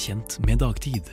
kjent med dagtid.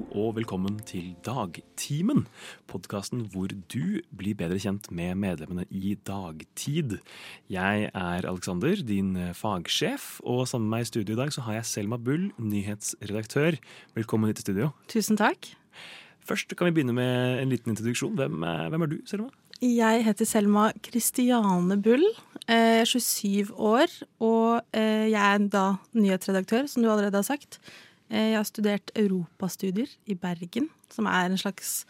Hallo, og velkommen til Dagtimen. Podkasten hvor du blir bedre kjent med medlemmene i Dagtid. Jeg er Alexander, din fagsjef, og sammen med meg i studio i dag så har jeg Selma Bull, nyhetsredaktør. Velkommen hit til studio. Tusen takk. Først kan vi begynne med en liten introduksjon. Hvem, er- hvem er du, Selma? Jeg heter Selma Kristiane Bull. Er 27 år, og eh, jeg er da nyhetsredaktør, som du allerede har sagt. Eh, Jeg har studert europastudier i Bergen, som er en slags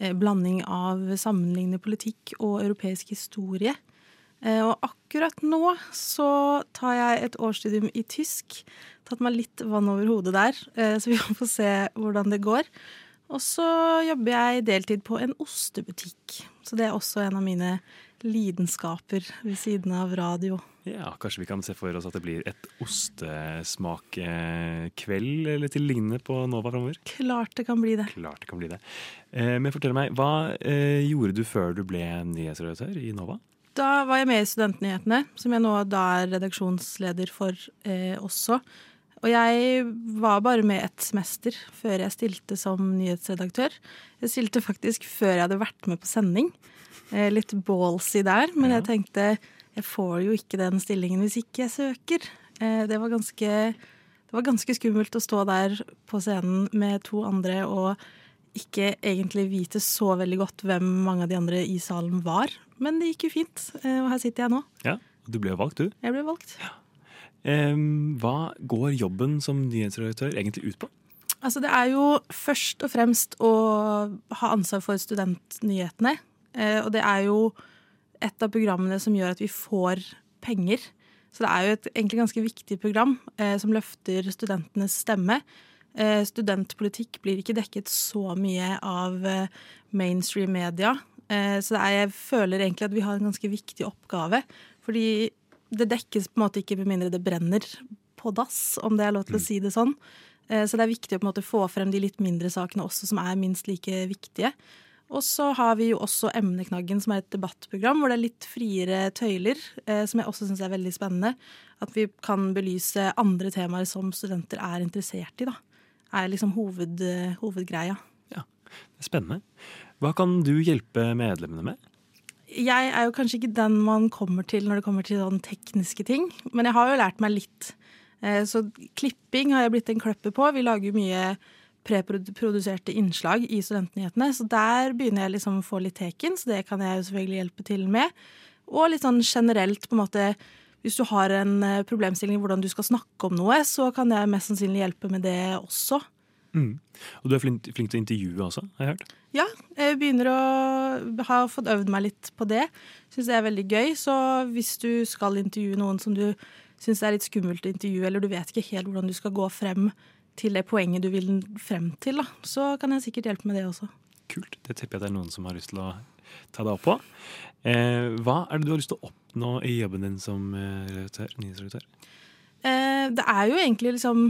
eh, blanding av sammenlignende politikk og europeisk historie. Eh, Og akkurat nå så tar jeg et årsstudium i tysk. Tatt meg litt vann over hodet der, så vi får se hvordan det går. Og så jobber jeg deltid på en ostebutikk. Så det er også en av mine lidenskaper ved siden av radio. Ja, Kanskje vi kan se for oss at det blir et ostesmakkveld eller til lignende på Nova framover? Klart det kan bli det. Klart det kan bli det. Eh, Men fortell meg, hva eh, gjorde du før du ble nyhetsredaktør i Nova? Da var jeg med i Studentnyhetene, som jeg nå da er redaksjonsleder for eh, også. Og jeg var bare med et semester før jeg stilte som nyhetsredaktør. Jeg stilte faktisk før jeg hadde vært med på sending. Eh, litt ballsy der, men Ja. jeg tenkte jeg får jo ikke den stillingen hvis ikke jeg søker. Eh, det, var ganske, det var ganske skummelt å stå der på scenen med to andre og ikke egentlig vite så veldig godt hvem mange av de andre i salen var. Men det gikk jo fint, eh, og her sitter jeg nå. Ja, Du ble jo valgt, du. Jeg ble valgt. Em, hva går jobben som nyhetsredaktør egentlig ut på? Altså, det er jo først og fremst å ha ansvar for studentnyhetene. Eh, og det er jo et av programmene som gjør at vi får penger. Så det er jo et egentlig ganske viktig program eh, som løfter studentenes stemme. Eh, studentpolitikk blir ikke dekket så mye av eh, mainstream media. Så det er, jeg føler egentlig at vi har en ganske viktig oppgave. Fordi det dekkes på en måte ikke med mindre det brenner på dass, om det er lov til å si det sånn. Så det er viktig å på en måte få frem de litt mindre sakene også, som er minst like viktige. Og så har vi jo også Emneknaggen, som er et debattprogram hvor det er litt friere tøyler, eh, som jeg også syns er veldig spennende. At vi kan belyse andre temaer som studenter er interessert i, da. Er liksom hoved, hovedgreia. Ja, Det er Spennende. Hva kan du hjelpe medlemmene med? Jeg er jo kanskje ikke den man kommer til når det kommer til sånn tekniske ting, men jeg har jo lært meg litt. Eh, Så klipping har jeg blitt en kløpper på. Vi lager jo mye preproduserte innslag i Studentnyhetene, så der begynner jeg liksom å få litt teken, så det kan jeg jo selvfølgelig hjelpe til med. Og litt sånn generelt, på en måte, hvis du har en eh, problemstilling hvordan du skal snakke om noe, så kan jeg mest sannsynlig hjelpe med det også. Mm. Og du er flink, flink til å intervjue også, har jeg hørt. Ja, jeg begynner å ha fått øvd meg litt på det. Syns det er veldig gøy. Så hvis du skal intervjue noen som du syns er litt skummelt å intervjue, eller du vet ikke helt hvordan du skal gå frem til det poenget du vil frem til, da, så kan jeg sikkert hjelpe med det også. Kult. Det tipper jeg det er noen som har lyst til å ta deg opp på. Eh, hva er det du har lyst til å oppnå i jobben din som eh, redaktør, nyhetsredaktør? Eh, det er jo egentlig liksom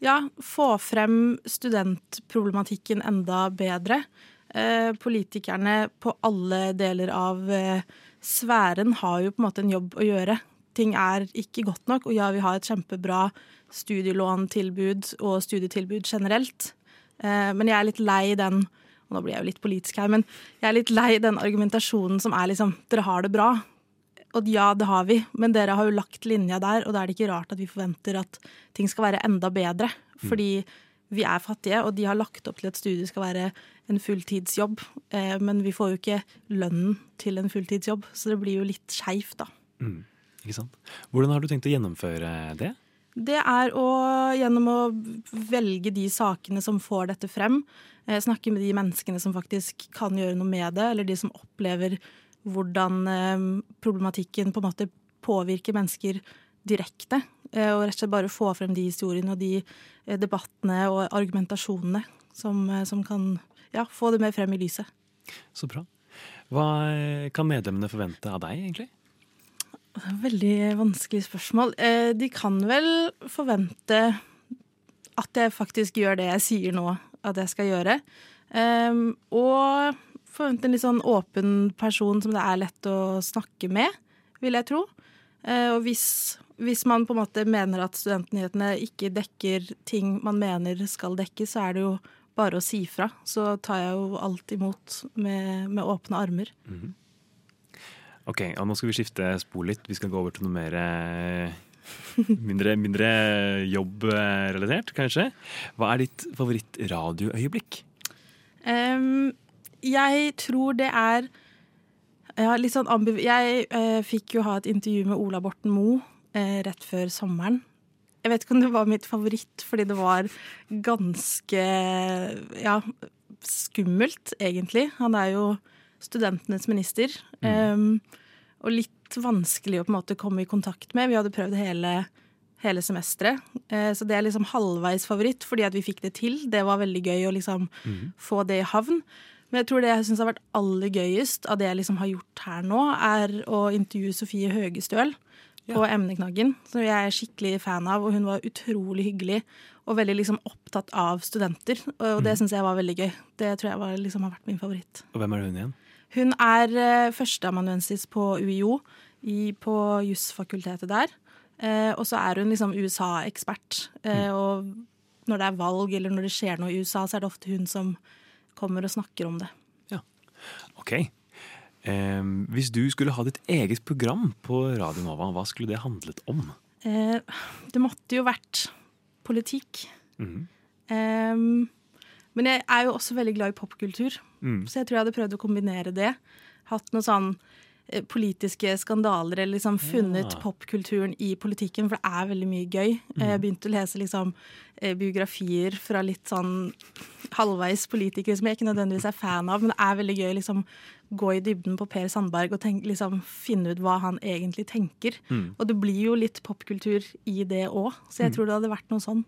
Ja, få frem studentproblematikken enda bedre. Eh, politikerne på alle deler av eh, sfæren har jo på en måte en jobb å gjøre. Ting er ikke godt nok, og ja, vi har et kjempebra studielåntilbud og studietilbud generelt. Eh, men jeg er litt lei den og nå blir jeg jo litt politisk her, men jeg er litt lei den argumentasjonen som er liksom Dere har det bra. Og ja, det har vi, men dere har jo lagt linja der, og da er det ikke rart at vi forventer at ting skal være enda bedre. Fordi vi er fattige, og de har lagt opp til at studiet skal være en fulltidsjobb. Eh, men vi får jo ikke lønnen til en fulltidsjobb, så det blir jo litt skeivt, da. Mm. Ikke sant? Hvordan har du tenkt å gjennomføre det? Det er å, gjennom å velge de sakene som får dette frem, eh, snakke med de menneskene som faktisk kan gjøre noe med det, eller de som opplever hvordan eh, problematikken på en måte påvirker mennesker direkte. eh, Og rett og slett bare få frem de historiene og de debattene og argumentasjonene som, som kan ja, få det mer frem i lyset. Så bra. Hva kan medlemmene forvente av deg, egentlig? Veldig vanskelig spørsmål. Eh, De kan vel forvente at jeg faktisk gjør det jeg sier nå at jeg skal gjøre. Ehm, og forvente en litt sånn åpen person som det er lett å snakke med, vil jeg tro. Eh, og hvis, hvis man på en måte mener at studentnyhetene ikke dekker ting man mener skal dekkes, så er det jo bare å si fra. Så tar jeg jo alt imot med, med åpne armer. Ok, og Nå skal vi skifte spor litt. Vi skal gå over til noe mer eh, mindre, mindre jobbrelatert, kanskje. Hva er ditt favorittradioøyeblikk? Um, jeg tror det er ja, litt sånn ambiv... Jeg uh, fikk jo ha et intervju med Ola Borten Moe uh, rett før sommeren. Jeg vet ikke om det var mitt favoritt, fordi det var ganske ja, skummelt, egentlig. Han er jo studentenes minister. ehm, og litt vanskelig å på en måte komme i kontakt med. Vi hadde prøvd hele, hele semesteret. Uh, så det er liksom halvveis favoritt, fordi at vi fikk det til. Det var veldig gøy å liksom få det i havn. Men jeg tror det jeg syns har vært aller gøyest av det jeg liksom har gjort her nå, er å intervjue Sofie Høgestøl på emneknaggen, som jeg er skikkelig fan av. Og hun var utrolig hyggelig og veldig liksom opptatt av studenter. Og det syns jeg var veldig gøy. Det tror jeg var, liksom, har vært min favoritt. Og hvem er hun igjen? Hun er uh, førsteamanuensis på UiO, i, på jusfakultetet der. Uh, og så er hun liksom USA-ekspert. Eh, Og når det er valg eller når det skjer noe i USA, så er det ofte hun som kommer og snakker om det. Ja, Ok. Em, hvis du skulle ha ditt eget program på Radio Nova, hva skulle det handlet om? Eh, det måtte jo vært politikk. Mhm. Eh, men jeg er jo også veldig glad i popkultur, Mm. så jeg tror jeg hadde prøvd å kombinere det. Hatt noen sånn eh, politiske skandaler, eller liksom funnet Ja. popkulturen i politikken, for det er veldig mye gøy. Mm. Jeg begynte å lese liksom eh, biografier fra litt sånn halvveis politikere som jeg ikke nødvendigvis er fan av, men det er veldig gøy liksom gå i dybden på Per Sandberg og tenk, liksom, finne ut hva han egentlig tenker. Mm. Og det blir jo litt popkultur i det òg, så jeg tror det hadde vært noe sånn.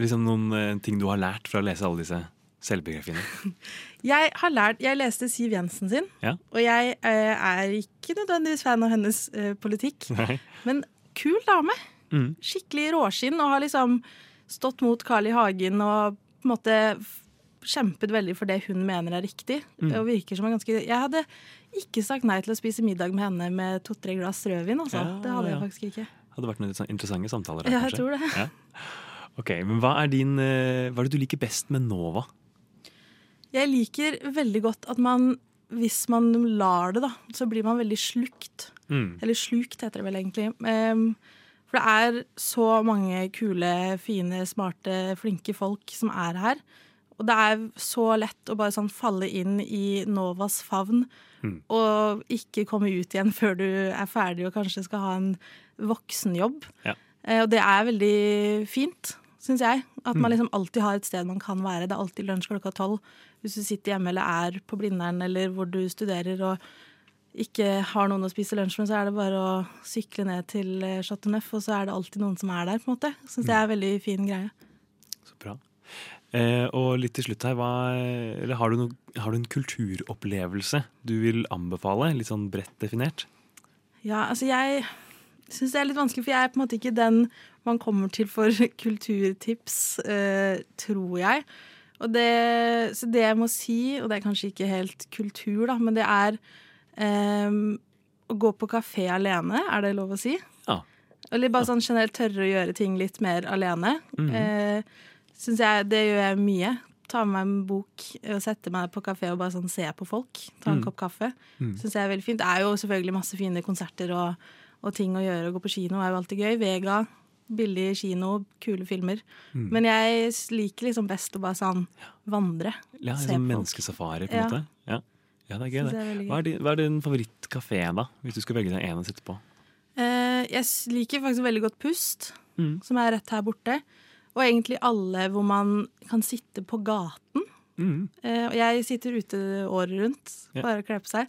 Liksom noen eh, ting du har lært fra å lese alle disse selvbiografiene? Jeg har lært, jeg leste Siv Jensen sin, Ja. og jeg eh, er ikke nødvendigvis fan av hennes eh, politikk. Nei. Men kul dame. Mm. Skikkelig råskinn og har liksom stått mot Carl I. Hagen og på en måte kjempet veldig for det hun mener er riktig. Mm. Og virker som en ganske Jeg hadde ikke sagt nei til å spise middag med henne med to-tre glass rødvin, altså. Ja, det hadde ja. jeg faktisk ikke. Hadde vært noen sånn interessante samtaler her, Ja, jeg kanskje? tror det. Ok, men hva er, din, eh, hva er det du liker best med Nova? Jeg liker veldig godt at man, hvis man lar det, da, så blir man veldig slukt. Mm. Eller slukt, heter det vel egentlig. For det er så mange kule, fine, smarte, flinke folk som er her. Og det er så lett å bare sånn falle inn i Novas favn. Mm. Og ikke komme ut igjen før du er ferdig og kanskje skal ha en voksenjobb. Ja. Eh, og det er veldig fint, syns jeg. At man Mm. liksom alltid har et sted man kan være. Det er alltid lunsj klokka tolv. Hvis du sitter hjemme eller er på Blindern eller hvor du studerer og ikke har noen å spise lunsj med, så er det bare å sykle ned til eh, Chateau Neuf, og så er det alltid noen som er der. på en måte. Syns jeg er en veldig fin greie. Så bra. Eh, og litt til slutt her, hva, eller har, du no, har du en kulturopplevelse du vil anbefale? Litt sånn bredt definert? Ja, altså jeg syns det er litt vanskelig, for jeg er på en måte ikke den man kommer til for kulturtips, eh, tror jeg. Og det, så det jeg må si, og det er kanskje ikke helt kultur, da, men det er eh, å gå på kafé alene, er det lov å si? Ja. Eller bare sånn generelt tørre å gjøre ting litt mer alene. Mhm. eh, synes jeg, Det gjør jeg mye. Ta med meg en bok og sette meg på kafé og bare sånn se på folk. Ta en Mm. kopp kaffe. Mm. Synes jeg er veldig fint. Det er jo selvfølgelig masse fine konserter og, og ting å gjøre. Å gå på kino er jo alltid gøy. Vega, billig kino, kule filmer. Mm. Men jeg liker liksom best å bare sånn vandre. Ja, Se sånn menneskesafari, på en Ja. måte. Ja. ja, det er gøy, Synes det. er Hva er din, hva er din favorittkafé, da? Hvis du skal velge deg en å sitte på? Eh, jeg liker faktisk veldig godt Pust, Mm. som er rett her borte. Og egentlig alle hvor man kan sitte på gaten. Mm. Eh, og jeg sitter ute året rundt, bare kler på seg.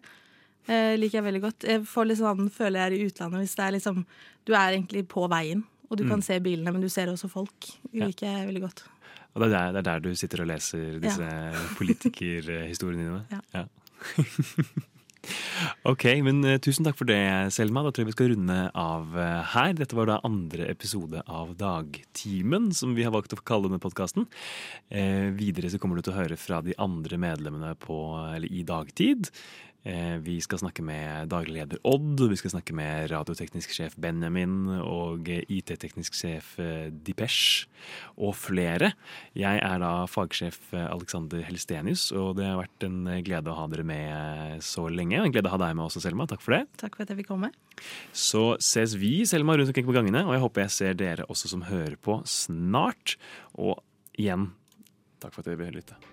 Eh, liker jeg veldig godt. Jeg får litt sånn, føler jeg er i utlandet hvis det er liksom Du er egentlig på veien, og du kan se bilene, men du ser også folk. Det liker jeg veldig godt. Og det er, der, det er der du sitter og leser disse politikerhistoriene dine? Ja. ok, men eh, tusen takk for det, Selma. Da tror jeg vi skal runde av eh, her. Dette var da andre episode av Dagtimen, som vi har valgt å kalle denne podkasten. Eh, videre så kommer du til å høre fra de andre medlemmene på, eller i dagtid. Eh, vi skal snakke med daglig leder Odd, vi skal snakke med radioteknisk sjef Benjamin og IT-teknisk sjef eh, Dipesh og flere. Jeg er da fagsjef eh, Alexander Helstenius, og det har vært en glede å ha dere med så lenge. En glede å ha deg med også, Selma. Takk for det. Takk for at jeg fikk komme. Så ses vi, Selma, rundt omkring på gangene, og jeg håper jeg ser dere også som hører på snart. Og igjen, takk for at dere vil lytte.